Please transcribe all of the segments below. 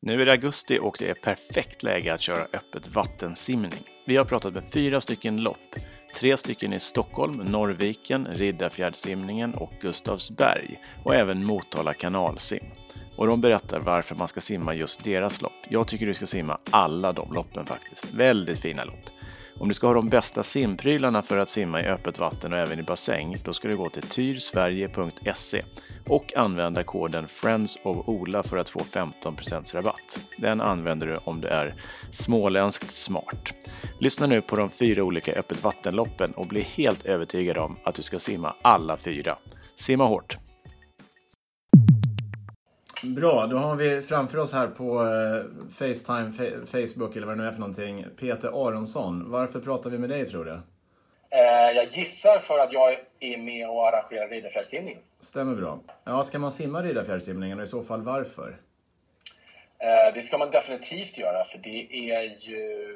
Nu är det augusti och det är perfekt läge att köra öppet vattensimning. Vi har pratat med fyra stycken lopp. Tre stycken i Stockholm, Norrviken, Riddarfjärdssimningen och Gustavsberg och även Motala kanalsim. Och de berättar varför man ska simma just deras lopp. Jag tycker du ska simma alla de loppen faktiskt. Väldigt fina lopp. Om du ska ha de bästa simprylarna för att simma i öppet vatten och även i bassäng, då ska du gå till tyrsverige.se och använda koden Friends of Ola för att få 15% rabatt. Den använder du om du är småländskt smart. Lyssna nu på de fyra olika öppet vattenloppen och bli helt övertygad om att du ska simma alla fyra. Simma hårt! Bra, då har vi framför oss här på eh, Facetime, Facebook eller vad det nu är för någonting, Peter Aronsson. Varför pratar vi med dig tror du? Eh, jag gissar för att jag är med och arrangerar Riddarfjärdssimningen. Stämmer bra. Ja, ska man simma Riddarfjärdssimningen och i så fall varför? Eh, det ska man definitivt göra, för det är ju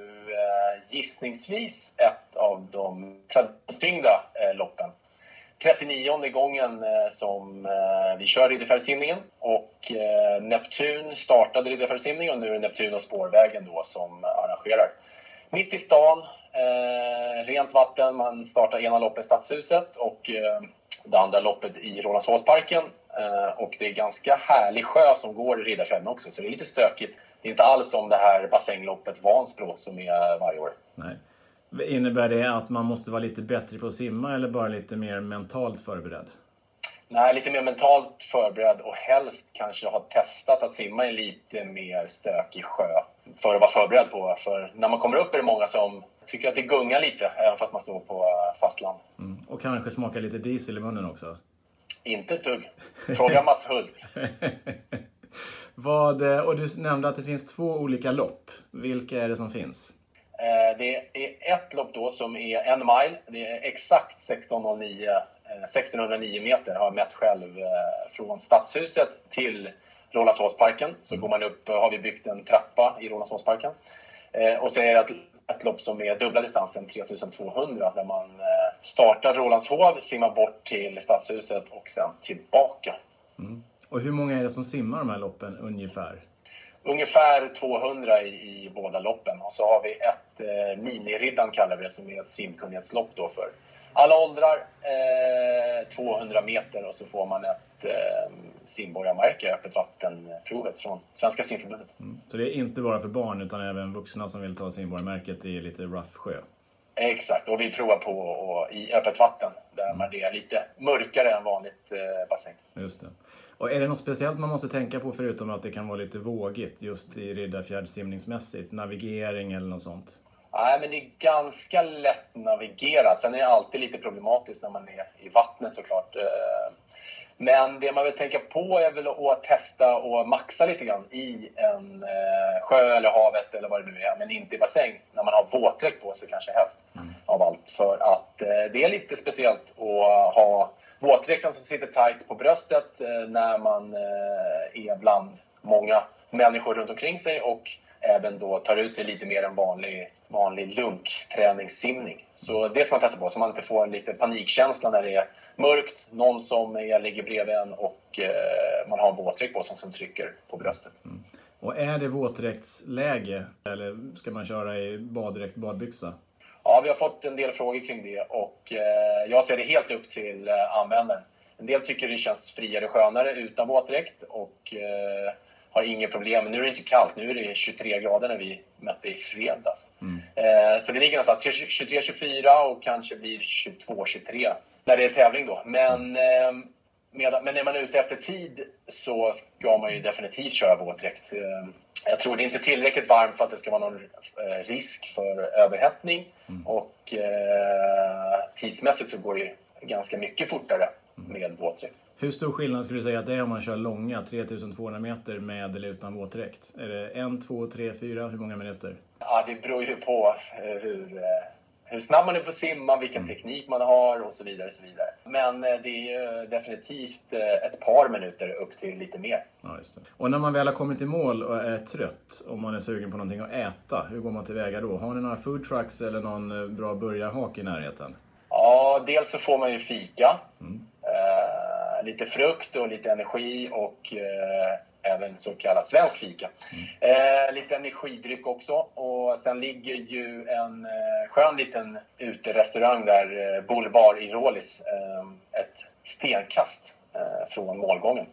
gissningsvis ett av de traditionstyngda loppen 39 gången eh, som eh, vi kör Ridderfjärdssimningen och eh, Neptun startade Ridderfjärdssimningen och nu är det Neptun och Spårvägen då som arrangerar. Mitt i stan, rent vatten, man startar ena loppet i Stadshuset och det andra loppet i Rålambshovsparken. Och det är ganska härlig sjö som går i Riddarfjärden också, så det är lite stökigt. Det är inte alls som det här bassängloppet Vansbro som är varje år. Nej. Innebär det att man måste vara lite bättre på att simma eller bara lite mer mentalt förberedd? Nej, lite mer mentalt förberedd och helst kanske ha testat att simma i lite mer stökig sjö för att vara förberedd på. För när man kommer upp är det många som tycker att det gungar lite även fast man står på fastland. Mm. Och kanske smaka lite diesel i munnen också? Inte ett dugg. Fråga Mats Hult. Vad, eh, och du nämnde att det finns två olika lopp. Vilka är det som finns? Eh, det är ett lopp då som är en mile. Det är exakt 1609, 1609 eh, meter har jag mätt själv eh, från Stadshuset till Rålambshovsparken. Så går man upp, har vi byggt en trappa i Rålambshovsparken. Och så är det ett, ett lopp som är dubbla distansen, 3200, där man startar Rålambshov, simmar bort till Stadshuset och sen tillbaka. Mm. Och hur många är det som simmar de här loppen ungefär? Ungefär 200 i, i båda loppen. Och så har vi ett eh, miniriddan kallar vi det, som är ett simkunnighetslopp då för alla åldrar. Eh, 200 meter och så får man ett eh, simborgarmärke, öppet vattenprovet från Svenska simförbundet. Mm. Så det är inte bara för barn utan även vuxna som vill ta simborgarmärket i lite rough sjö? Exakt, och vi provar på och, i öppet vatten där mm. man är lite mörkare än vanligt eh, bassäng. Just det. Och är det något speciellt man måste tänka på förutom att det kan vara lite vågigt just i Riddarfjärd simningsmässigt? Navigering eller något sånt? Nej, men det är ganska lätt navigerat. Sen är det alltid lite problematiskt när man är i vattnet såklart. Eh, men det man vill tänka på är väl att testa och maxa lite grann i en eh, sjö eller havet eller vad det nu är, men inte i bassäng. När man har våtdräkt på sig kanske helst mm. av allt. För att eh, det är lite speciellt att ha våtdräkten som sitter tight på bröstet eh, när man eh, är bland många människor runt omkring sig och även då tar ut sig lite mer än vanlig, vanlig lunkträningssimning. Så det ska man testa på så man inte får en liten panikkänsla när det är mörkt, någon som är, ligger bredvid en och eh, man har en våtdräkt på sig som trycker på bröstet. Mm. Och är det våtdräktsläge eller ska man köra i baddräkt, badbyxa? Ja, vi har fått en del frågor kring det och eh, jag ser det helt upp till eh, användaren. En del tycker det känns friare och skönare utan våtdräkt och eh, har inga problem. Nu är det inte kallt, nu är det 23 grader när vi mätte i fredags. Mm. Så det ligger någonstans 23-24 och kanske blir 22-23 när det är tävling då. Men, eh, med, men är man ute efter tid så ska man ju definitivt köra våtdräkt. Jag tror det är inte tillräckligt varmt för att det ska vara någon eh, risk för överhettning mm. och eh, tidsmässigt så går det ganska mycket fortare mm. med våtdräkt. Hur stor skillnad skulle du säga att det är om man kör långa 3200 meter med eller utan våtdräkt? Är det en, två, tre, fyra? Hur många minuter? Ja, det beror ju på eh, hur, eh, hur snabb man är på att simma, vilken mm. teknik man har och så vidare. Och så vidare. Men eh, det är definitivt ett par minuter upp till lite mer. Ja, just det. Och när man väl har kommit i mål och är trött, om man är sugen på någonting att äta, hur går man tillväga då? Har ni några food trucks eller någon bra burgarhak i närheten? Ja, dels så får man ju fika. Mm. Eh, lite frukt och lite energi och eh, även så kallad svensk fika. Mm. lite energidryck också och sen ligger ju en skön liten uterestaurang där, Boulevard i Rålis, ett stenkast från målgången.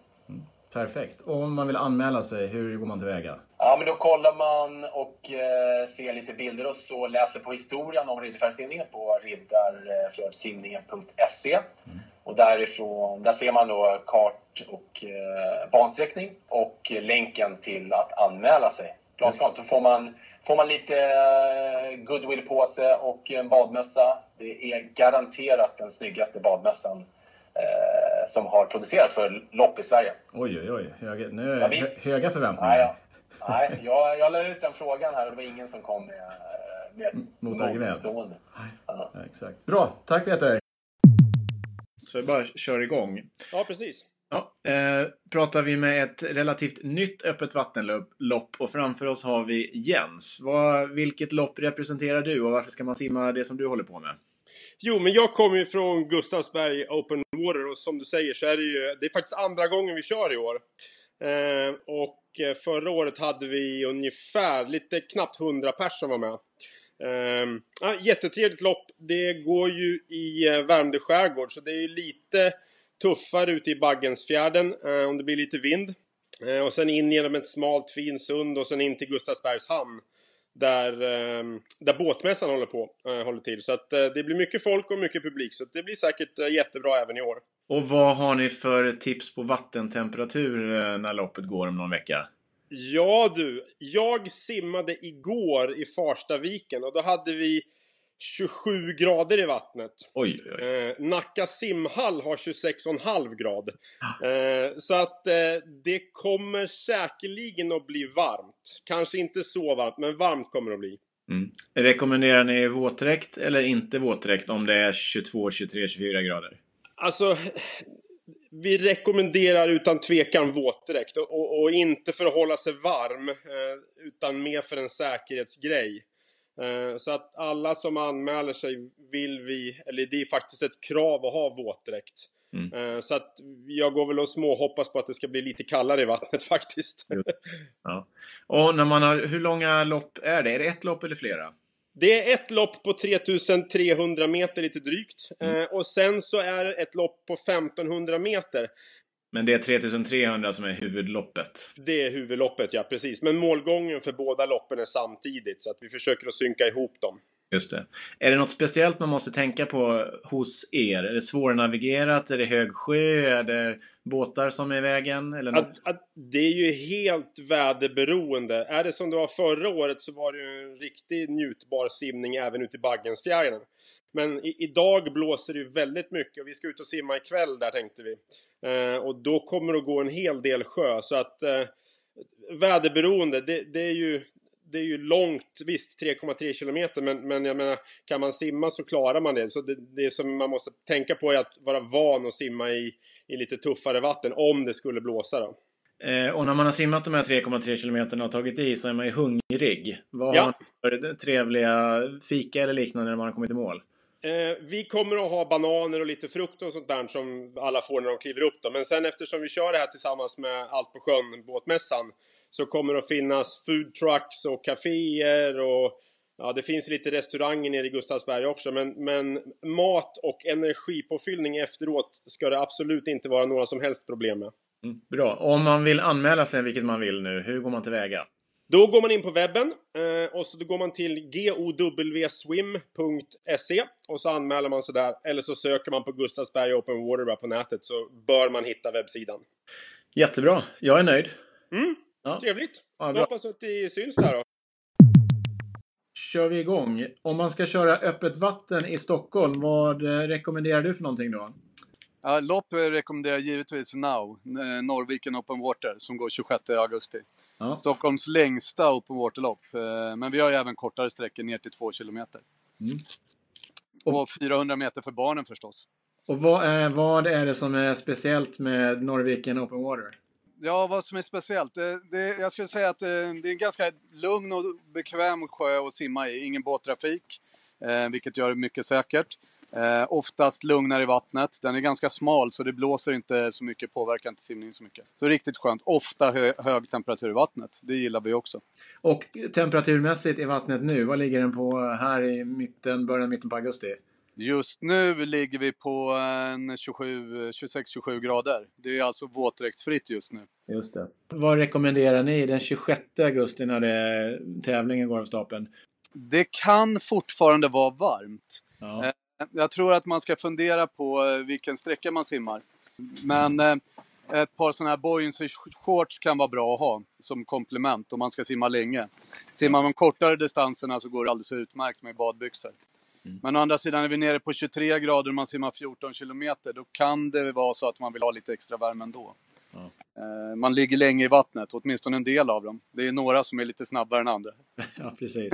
Perfekt. Och om man vill anmäla sig, hur går man tillväga? Ja, men då kollar man och eh, ser lite bilder och så läser på historien om Riddarfjärdssimningen på riddarfjärdssimningen.se. Mm. Och därifrån, där ser man då kart och eh, bansträckning och länken till att anmäla sig. Glasklart. Då får man, får man lite eh, goodwill-påse och en badmössa. Det är garanterat den snyggaste badmössan eh, som har producerats för lopp i Sverige. Oj, oj, oj. Höga, nu är ja, vi... höga förväntningar. Nej, ja. Nej jag, jag la ut den frågan här och det var ingen som kom med, med motargument. Ja. exakt. Bra, tack Peter. Så vi bara kör igång. Ja, precis. Ja, eh, pratar vi med ett relativt nytt öppet vattenlopp och framför oss har vi Jens. Vad, vilket lopp representerar du och varför ska man simma det som du håller på med? Jo, men jag kommer ju från Gustavsberg Open Water och som du säger så är det ju, det är faktiskt andra gången vi kör i år. Eh, och eh, förra året hade vi ungefär, lite knappt 100 pers som var med. Eh, jättetrevligt lopp. Det går ju i eh, Värmdö skärgård så det är ju lite tuffare ute i Baggensfjärden eh, om det blir lite vind. Eh, och sen in genom ett smalt fint sund och sen in till Gustavsbergs hamn där, ehm, där båtmässan håller på, eh, håller till. Så att eh, det blir mycket folk och mycket publik. Så det blir säkert eh, jättebra även i år. Och vad har ni för tips på vattentemperatur när loppet går om någon vecka? Ja du, jag simmade igår i Farstaviken och då hade vi 27 grader i vattnet. Oj, oj. Eh, Nacka simhall har 26,5 grad. Eh, så att eh, det kommer säkerligen att bli varmt. Kanske inte så varmt, men varmt kommer det att bli. Mm. Rekommenderar ni våtdräkt eller inte våtdräkt om det är 22, 23, 24 grader? Alltså, vi rekommenderar utan tvekan våtdräkt och, och, och, inte för att hålla sig varm eh, utan mer för en säkerhetsgrej. Eh, så att alla som anmäler sig vill vi, eller det är faktiskt ett krav att ha våtdräkt. Mm. Eh, så att jag går väl och småhoppas på att det ska bli lite kallare i vattnet faktiskt. Ja. Och när man har, hur långa lopp är det? Är det ett lopp eller flera? Det är ett lopp på 3300 meter lite drygt. Mm. Eh, och sen så är det ett lopp på 1500 meter. Men det är 3300 som är huvudloppet? Det är huvudloppet, ja precis. Men målgången för båda loppen är samtidigt, så att vi försöker att synka ihop dem. Just det. Är det något speciellt man måste tänka på hos er? Är det svårnavigerat? Är det hög sjö? Är det båtar som är i vägen? Eller något? Att, att det är ju helt väderberoende. Är det som det var förra året så var det ju en riktigt njutbar simning även ute i Baggensfjärden. Men i, idag blåser det ju väldigt mycket och vi ska ut och simma ikväll där tänkte vi. Eh, och då kommer det att gå en hel del sjö så att eh, väderberoende, det, det, är ju det är ju långt, visst 3,3 kilometer men, men jag menar kan man simma så klarar man det. Så det, det som man måste tänka på är att vara van att simma i, i lite tuffare vatten om det skulle blåsa då. Eh, och när man har simmat de här 3,3 kilometerna och tagit i så är man ju hungrig. Vad ja. har man för trevliga fika eller liknande när man har kommit i mål? Eh, vi kommer att ha bananer och lite frukt och sånt där som alla får när de kliver upp då. Men sen eftersom vi kör det här tillsammans med Allt på sjön, båtmässan, så kommer det att finnas food trucks och kaféer och ja, det finns lite restauranger nere i Gustavsberg också. Men, men mat och energipåfyllning efteråt ska det absolut inte vara några som helst problem med. Mm, bra. Om man vill anmäla sig, vilket man vill nu, hur går man tillväga? Då går man in på webben eh, och så går man till gowswim.se och så anmäler man sig där. Eller så söker man på Gustavsberg Open Water på nätet så bör man hitta webbsidan. Jättebra. Jag är nöjd. Mm, ja. Trevligt. Ja, Jag hoppas att det syns där då. Kör vi igång. Om man ska köra öppet vatten i Stockholm, vad eh, rekommenderar du för någonting då? Ja, lopp rekommenderar givetvis Now, eh, Norrviken Open Water, som går 26 augusti. Ja. Stockholms längsta open water-lopp. Eh, men vi har ju även kortare sträckor ner till 2 kilometer. Mm. Och, och 400 meter för barnen förstås. Och vad är, vad är det som är speciellt med Norrviken Open Water? Ja, vad som är speciellt? Det, det, jag skulle säga att det, det, är en ganska lugn och bekväm sjö att simma i. Ingen båttrafik, eh, vilket gör det mycket säkert. Eh, oftast lugnare i vattnet. Den är ganska smal så det blåser inte så mycket, påverkar inte simningen så mycket. Så riktigt skönt. Ofta hö hög temperatur i vattnet. Det gillar vi också. Och temperaturmässigt i vattnet nu, vad ligger den på här i mitten, början, mitten på augusti? Just nu ligger vi på 26-27 grader. Det är alltså våtdräktsfritt just nu. Just det. Vad rekommenderar ni den 26 augusti när det, tävlingen går av stapeln? Det kan fortfarande vara varmt. Ja. Eh, jag tror att man ska fundera på eh, vilken sträcka man simmar. Men eh, ett par sådana här buoyancy shorts kan vara bra att ha som komplement om man ska simma länge. Simmar man kortare distanserna så går det alldeles utmärkt med badbyxor. Mm. Men å andra sidan är vi nere på 23 grader och man simmar 14 kilometer. Då kan det vara så att man vill ha lite extra värme ändå. Ja. Eh, man ligger länge i vattnet, åtminstone en del av dem. Det är några som är lite snabbare än andra. ja, precis.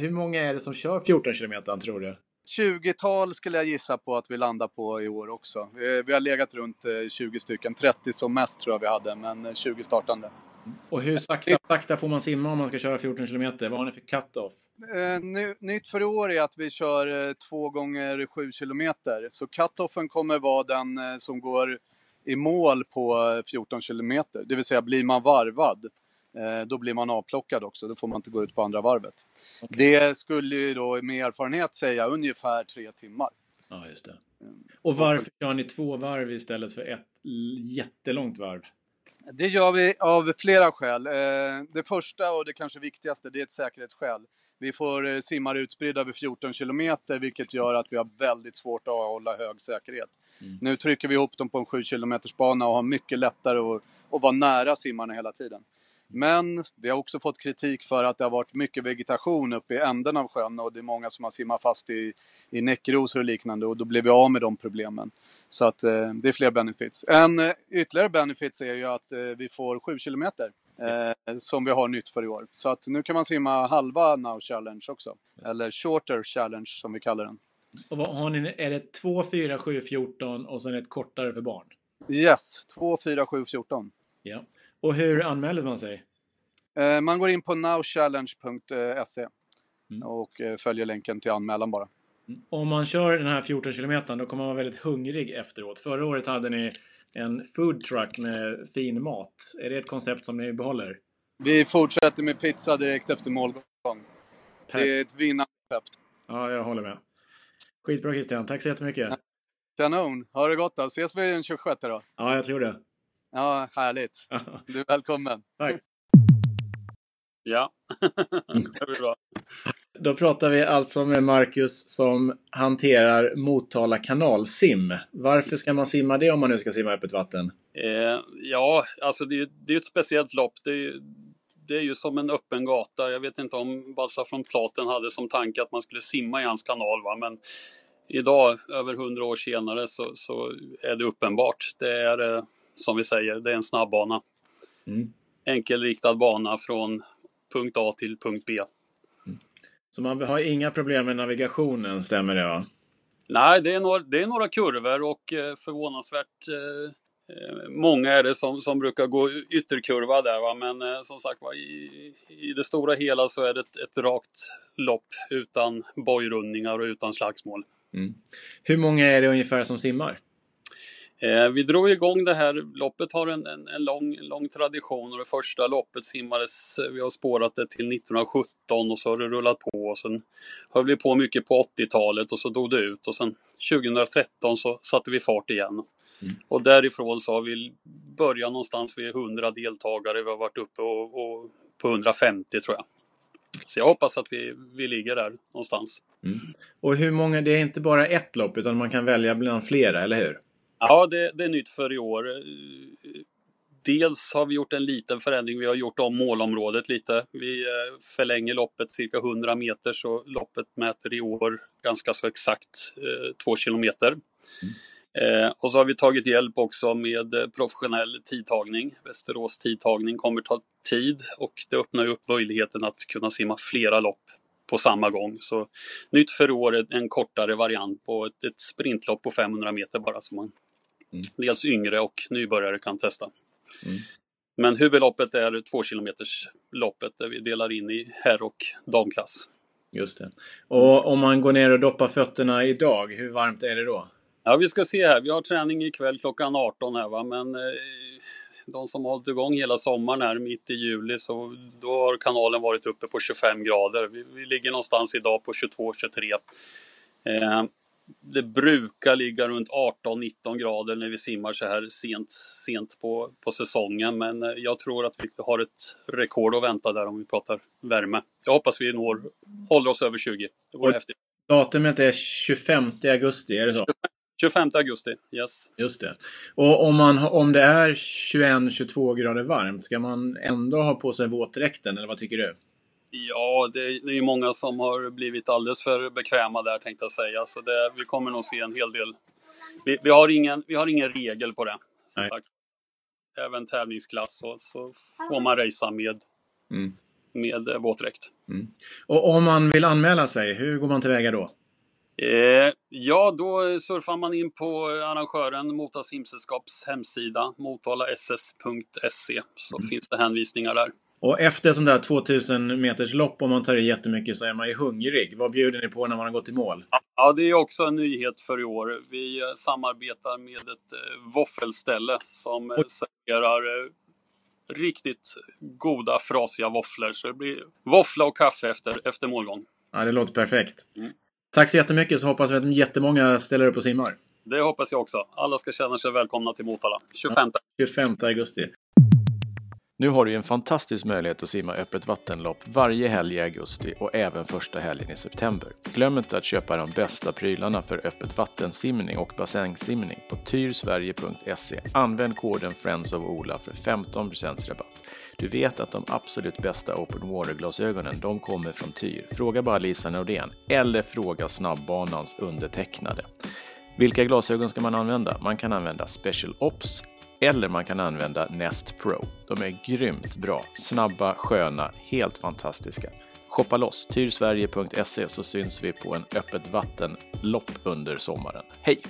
Hur många är det som kör 14 kilometer, tror du? 20-tal skulle jag gissa på att vi landar på i år också. Vi har legat runt 20 eh, stycken, 30 som mest tror jag vi hade, men 20 startande. Och hur sakta, sakta får man simma om man ska köra 14 kilometer? Vad har ni för cut-off? Eh, nytt för i år är att vi kör 2 gånger 7 kilometer. Så cut-offen kommer vara den eh, som går i mål på 14 kilometer. Det vill säga, blir man varvad, eh, då blir man avplockad också. Då får man inte gå ut på andra varvet. Okay. Det skulle ju då med erfarenhet säga ungefär tre timmar. Ja, just det. Och varför kör ni två varv istället för ett jättelångt varv? Det gör vi av flera skäl. Eh, det första och det kanske viktigaste, det är ett säkerhetsskäl. Vi får eh, simmar utspridda över 14 kilometer, vilket gör att vi har väldigt svårt att hålla hög säkerhet. Mm. Nu trycker vi ihop dem på en 7 kilometers bana och har mycket lättare att, att vara nära simmarna hela tiden. Men vi har också fått kritik för att det har varit mycket vegetation uppe i änden av sjön och det är många som har simmat fast i, i näckrosor och liknande och då blir vi av med de problemen. Så att eh, det är fler benefits. En eh, ytterligare benefits är ju att eh, vi får 7 kilometer eh, som vi har nytt för i år. Så att nu kan man simma halva Now Challenge också. Yes. Eller Shorter Challenge som vi kallar den. Och vad har ni, är det 2, 4, 7, 14 och sen ett kortare för barn? Yes, 2, 4, 7, 14. Ja. Och hur anmäler man sig? Eh, man går in på nowchallenge.se mm. och eh, följer länken till anmälan bara. Mm. Om man kör den här 14 kilometern då kommer man vara väldigt hungrig efteråt. Förra året hade ni en food truck med fin mat. Är det ett koncept som ni behåller? Vi fortsätter med pizza direkt efter målgång. Det är ett vinnande koncept. Ja, jag håller med. Skitbra Christian, tack så jättemycket. Kanon, ha det gott då. Ses vi den 26 då? Ja, jag tror det. Ja, härligt. Du är välkommen. Tack. Ja, det blir bra. Då pratar vi alltså med Marcus som hanterar Motala kanalsim. Varför ska man simma det om man nu ska simma öppet vatten? Eh, ja, alltså det är, det är ett speciellt lopp. Det är, det är ju som en öppen gata. Jag vet inte om Balsa från Platen hade som tanke att man skulle simma i hans kanal. Va? Men idag, över hundra år senare, så, så, är det uppenbart. Det är, eh, som vi säger, det är en snabbbana. Mm. Enkelriktad bana från punkt A till punkt B. Mm. Så man har inga problem med navigationen, stämmer det? Va? Nej, det är, några, det är några kurvor och eh, förvånansvärt eh, eh, många är det som, som brukar gå ytterkurva där. Va? Men eh, som sagt var, i, i det stora hela så är det ett, ett rakt lopp utan bojrundningar och utan slagsmål. Mm. Hur många är det ungefär som simmar? Eh, vi drog igång det här loppet har en, en, en, lång, lång tradition och det första loppet simmades, vi har spårat det till 1917 och så har det rullat på och sen höll vi på mycket på 80-talet och så dog det ut och sen 2013 så satte vi fart igen. Mm. Och därifrån så har vi börjat någonstans vid 100 deltagare, vi har varit uppe och, och på 150 tror jag. Så jag hoppas att vi, vi ligger där någonstans. Mm. Och hur många, det är inte bara ett lopp utan man kan välja bland flera, eller hur? Ja, det, det, är nytt för i år. Eh, dels har vi gjort en liten förändring. Vi har gjort om målområdet lite. Vi eh, förlänger loppet cirka 100 meter så loppet mäter i år ganska så exakt eh, två kilometer. Mm. Eh, och så har vi tagit hjälp också med eh, professionell tidtagning. Västerås tidtagning kommer ta tid och det öppnar upp möjligheten att kunna simma flera lopp på samma gång. Så nytt för året, en kortare variant på ett, ett sprintlopp på 500 meter bara som man Dels yngre och nybörjare kan testa. Mm. Men huvudloppet är två kilometers loppet där vi delar in i herr och damklass. Just det. Och om man går ner och doppar fötterna idag, hur varmt är det då? Ja, vi ska se här. Vi har träning ikväll klockan 18 här va, men eh, de som har hållit igång hela sommaren här mitt i juli så då har kanalen varit uppe på 25 grader. Vi, vi ligger någonstans idag på 22-23. Eh, det brukar ligga runt 18-19 grader när vi simmar så här sent, sent på, på säsongen. Men eh, jag tror att vi har ett rekord att vänta där om vi pratar värme. Jag hoppas vi når, håller oss över 20. Det vore häftigt. Datumet är 25 augusti, är det så? 25 augusti, yes. Just det. Och om, man, om det är 21-22 grader varmt, ska man ändå ha på sig våtdräkten, eller vad tycker du? Ja, det, är ju många som har blivit alldeles för bekväma där tänkte jag säga. Så det, vi kommer nog se en hel del. Vi, vi, har, ingen, vi har ingen regel på det. Som sagt. Även tävlingsklass så, så får man racea med, mm. med våtdräkt. Mm. Och om man vill anmäla sig, hur går man tillväga då? Eh, ja, då surfar man in på arrangören Motala simsällskaps hemsida, motalass.se, så mm. finns det hänvisningar där. Och efter sånt där 2000 meters lopp, om man tar i jättemycket, så är man ju hungrig. Vad bjuder ni på när man har gått i mål? Ja, det är också en nyhet för i år. Vi eh, samarbetar med ett eh, våffelställe som Oj. serverar riktigt goda, frasiga våfflor. Så det blir våffla och kaffe efter, efter målgång. Ja, det låter perfekt. Mm. Tack så jättemycket så hoppas vi att jättemånga ställer upp och simmar. Det hoppas jag också. Alla ska känna sig välkomna till Motala. 25. Ja, 25 augusti. Nu har du en fantastisk möjlighet att simma öppet vattenlopp varje helg i augusti och även första helgen i september. Glöm inte att köpa de bästa prylarna för öppet vattensimning och bassängsimning på tyrsverige.se. Använd koden Friends of Ola för 15% rabatt. Du vet att de absolut bästa open water-glasögonen, de kommer från Tyr. Fråga bara Lisa Nordén eller fråga Snabbbanans undertecknade. Vilka glasögon ska man använda? Man kan använda Special Ops eller man kan använda Nest Pro. De är grymt bra, snabba, sköna, helt fantastiska. Shoppa loss tyrsverige.se så syns vi på en öppet vattenlopp under sommaren. Hej!